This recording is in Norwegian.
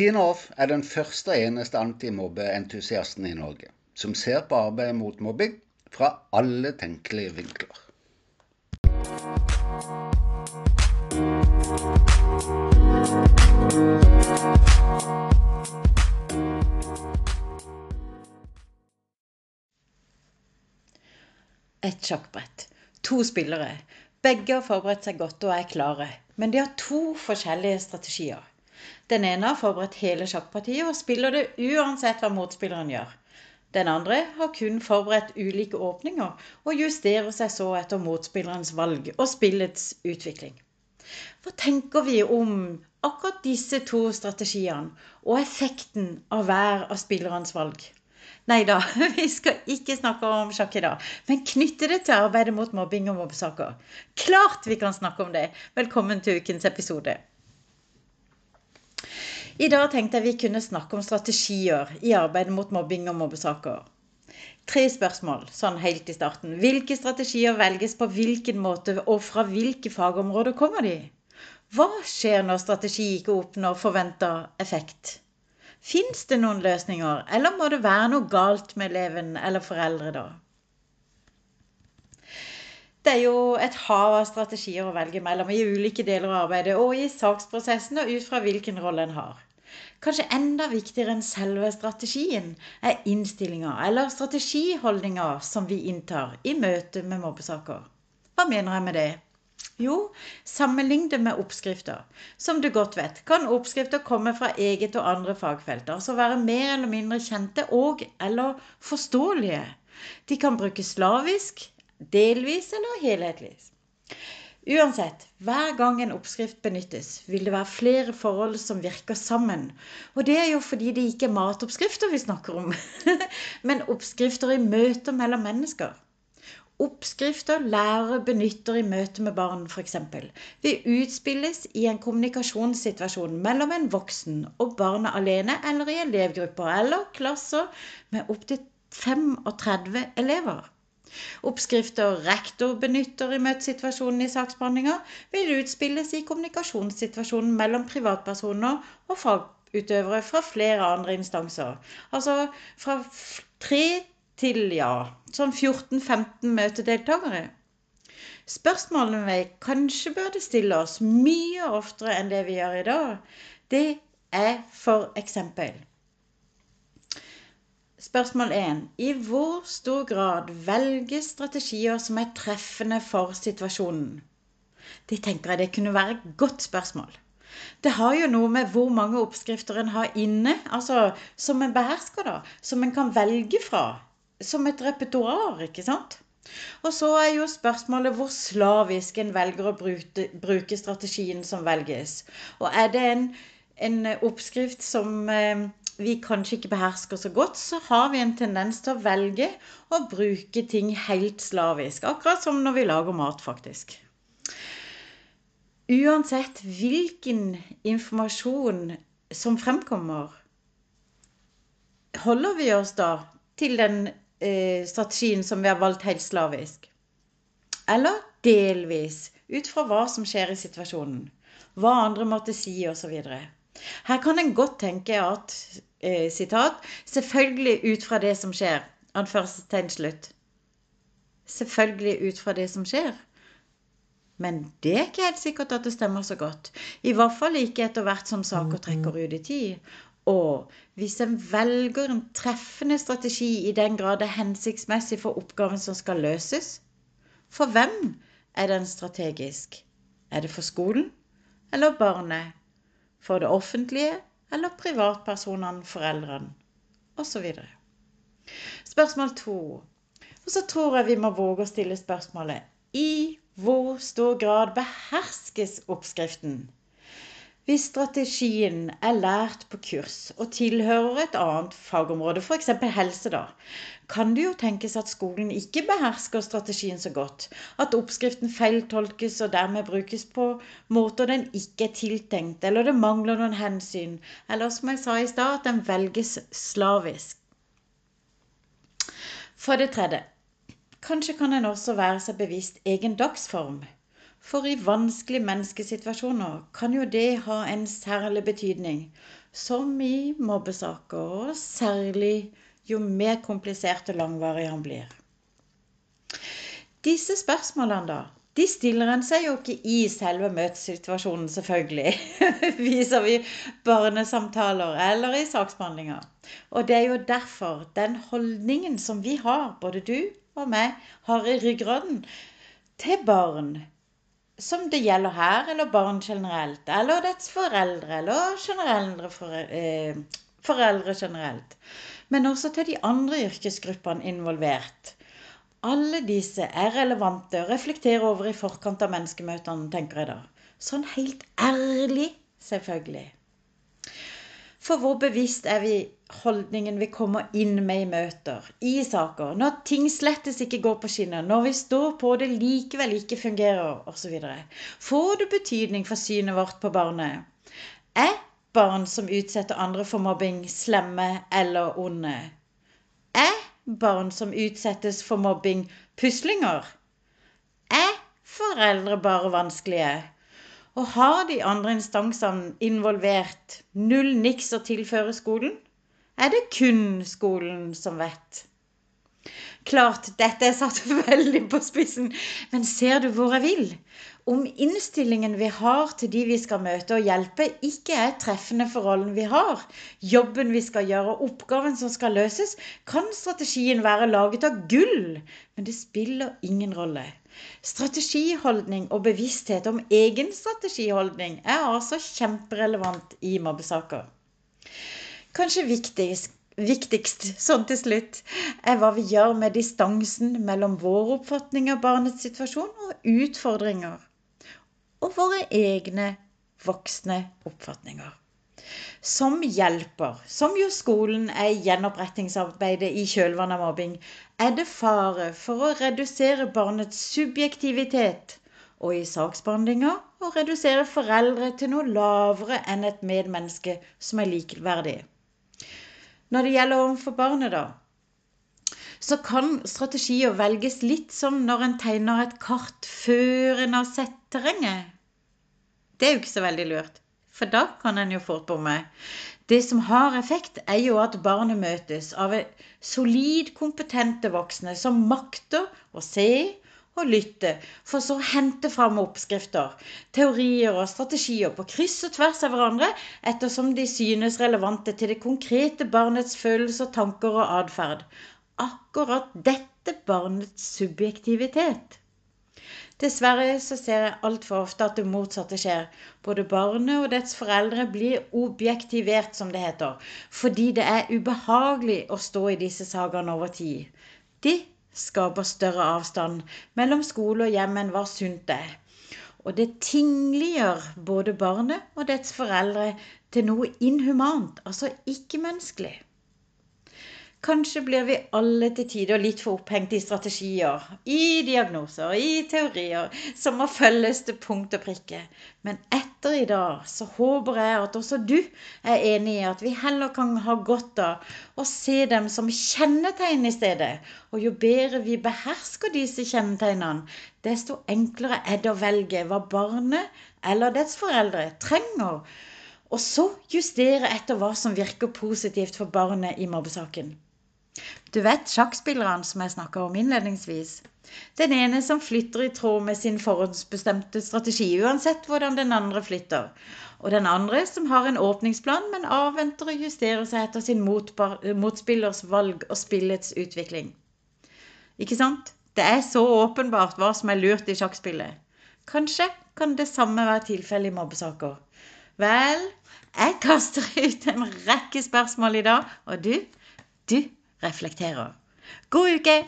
Tine Off er den første og eneste antimobbeentusiasten i Norge som ser på arbeidet mot mobbing fra alle tenkelige vinkler. Et sjakkbrett. To spillere. Begge har forberedt seg godt og er klare, men de har to forskjellige strategier. Den ene har forberedt hele sjakkpartiet og spiller det uansett hva motspilleren gjør. Den andre har kun forberedt ulike åpninger og justerer seg så etter motspillerens valg og spillets utvikling. Hva tenker vi om akkurat disse to strategiene og effekten av hver av spillerens valg? Nei da, vi skal ikke snakke om sjakk i dag, men knytte det til arbeidet mot mobbing og mobbesaker. Klart vi kan snakke om det! Velkommen til ukens episode. I dag tenkte jeg vi kunne snakke om strategier i arbeidet mot mobbing og mobbesaker. Tre spørsmål sånn helt i starten. Hvilke strategier velges på hvilken måte, og fra hvilke fagområder kommer de? Hva skjer når strategi ikke oppnår forventa effekt? Fins det noen løsninger, eller må det være noe galt med eleven eller foreldre da? Det er jo et hav av strategier å velge mellom i ulike deler av arbeidet og i saksprosessen og ut fra hvilken rolle en har. Kanskje enda viktigere enn selve strategien er innstillinga eller strategiholdninga som vi inntar i møte med mobbesaker. Hva mener jeg med det? Jo, sammenlign det med oppskrifter. Som du godt vet, kan oppskrifter komme fra eget og andre fagfelter, altså være mer eller mindre kjente og eller forståelige. De kan brukes slavisk, delvis eller helhetlig. Uansett, hver gang en oppskrift benyttes, vil det være flere forhold som virker sammen. Og det er jo fordi det ikke er matoppskrifter vi snakker om, men oppskrifter i møter mellom mennesker. Oppskrifter lærere benytter i møte med barn f.eks. vil utspilles i en kommunikasjonssituasjon mellom en voksen og barnet alene eller i elevgrupper eller klasser med opptil 35 elever. Oppskrifter rektor benytter i møtesituasjonen i saksbehandlinga, vil utspilles i kommunikasjonssituasjonen mellom privatpersoner og fagutøvere fra flere andre instanser. Altså fra tre til ja, sånn 14-15 møtedeltakere. Spørsmålene vi kanskje burde stille oss mye oftere enn det vi gjør i dag, det er for eksempel Spørsmål 1. I hvor stor grad velges strategier som er treffende for situasjonen? Det tenker jeg det kunne være et godt spørsmål. Det har jo noe med hvor mange oppskrifter en har inne, altså som en behersker, da, som en kan velge fra som et repertoar, ikke sant? Og så er jo spørsmålet hvor slavisk en velger å bruke, strategien som velges. Og er det en, en oppskrift som eh, vi kanskje ikke behersker så godt, så har vi en tendens til å velge å bruke ting helt slavisk. Akkurat som når vi lager mat, faktisk. Uansett hvilken informasjon som fremkommer, holder vi oss da til den eh, strategien som vi har valgt helt slavisk. Eller delvis, ut fra hva som skjer i situasjonen. Hva andre måtte si, osv. Her kan en godt tenke at sitat, selvfølgelig ut fra det som skjer. Anførselstegn slutt. Selvfølgelig ut fra det som skjer. Men det er ikke helt sikkert at det stemmer så godt. I hvert fall ikke etter hvert som saker trekker ut i tid. Og hvis en velger en treffende strategi i den grad det er hensiktsmessig for oppgaven som skal løses, for hvem er den strategisk? Er det for skolen eller barnet? For det offentlige eller privatpersonene, foreldrene? Osv. Spørsmål to. Og så tror jeg vi må våge å stille spørsmålet i hvor stor grad beherskes oppskriften? Hvis strategien er lært på kurs og tilhører et annet fagområde, f.eks. helse, da, kan det jo tenkes at skolen ikke behersker strategien så godt. At oppskriften feiltolkes og dermed brukes på måter den ikke er tiltenkt, eller det mangler noen hensyn, eller som jeg sa i stad, at den velges slavisk. For det tredje, kanskje kan en også være seg bevisst egen dagsform. For i vanskelige menneskesituasjoner kan jo det ha en særlig betydning, som i mobbesaker, og særlig jo mer komplisert og langvarig han blir. Disse spørsmålene, da, de stiller en seg jo ikke i selve møtesituasjonen, selvfølgelig. Viser vi barnesamtaler eller i saksbehandlinga. Og det er jo derfor den holdningen som vi har, både du og meg, har i ryggraden til barn, som det gjelder her, eller barn generelt, eller dets foreldre, eller generelle eh, foreldre generelt. Men også til de andre yrkesgruppene involvert alle disse er relevante og reflekterer over i forkant av menneskemøtene, tenker jeg da. Sånn helt ærlig, selvfølgelig. For hvor bevisst er vi holdningen vi kommer inn med i møter, i saker, når ting slettes ikke går på skinner, når vi står på det likevel ikke fungerer, osv. Får det betydning for synet vårt på barnet? Er barn som utsetter andre for mobbing, slemme eller onde? Er barn som utsettes for mobbing, puslinger? Er foreldre bare vanskelige? Og har de andre instansene involvert null niks å tilføre skolen? Er det kun skolen som vet? Klart, dette er satt veldig på spissen, men ser du hvor jeg vil? Om innstillingen vi har til de vi skal møte og hjelpe, ikke er treffende for rollen vi har, jobben vi skal gjøre og oppgaven som skal løses, kan strategien være laget av gull, men det spiller ingen rolle. Strategiholdning og bevissthet om egen strategiholdning er altså kjemperelevant i mobbesaker. Kanskje viktigst viktigst sånn til slutt, er hva vi gjør med distansen mellom vår oppfatning av barnets situasjon og utfordringer, og våre egne voksne oppfatninger. Som hjelper, som jo skolen er i gjenopprettingsarbeidet i kjølvannet av mobbing, er det fare for å redusere barnets subjektivitet, og i saksbehandlinga å redusere foreldre til noe lavere enn et medmenneske som er likeverdig. Når det gjelder overfor barnet, da, så kan strategier velges litt som når en tegner et kart før en har sett terrenget. Det er jo ikke så veldig lurt, for da kan en jo fort bomme. Det som har effekt, er jo at barnet møtes av solid kompetente voksne som makter å se, og lytte, for så å hente fram oppskrifter, teorier og strategier på kryss og tvers av hverandre ettersom de synes relevante til det konkrete barnets følelser, tanker og atferd. Akkurat dette barnets subjektivitet. Dessverre så ser jeg altfor ofte at det motsatte skjer. Både barnet og dets foreldre blir objektivert, som det heter, fordi det er ubehagelig å stå i disse sakene over tid. De skaper større avstand mellom skole og hjem enn hva sunt er. Og det tingliggjør både barnet og dets foreldre til noe inhumant, altså ikke-menneskelig. Kanskje blir vi alle til tider litt for opphengt i strategier, i diagnoser, i teorier som må følges til punkt og prikke. Men etter i dag så håper jeg at også du er enig i at vi heller kan ha godt av å se dem som kjennetegn i stedet. Og jo bedre vi behersker disse kjennetegnene, desto enklere er det å velge hva barnet eller dets foreldre trenger. Og så justere etter hva som virker positivt for barnet i mobbesaken. Du vet sjakkspillerne som jeg snakka om innledningsvis? Den ene som flytter i tråd med sin forhåndsbestemte strategi, uansett hvordan den andre flytter. Og den andre som har en åpningsplan, men avventer å justere seg etter sin motspillers valg og spillets utvikling. Ikke sant? Det er så åpenbart hva som er lurt i sjakkspillet. Kanskje kan det samme være tilfellet i mobbesaker. Vel, jeg kaster ut en rekke spørsmål i dag, og du, du reflekterer. God uke!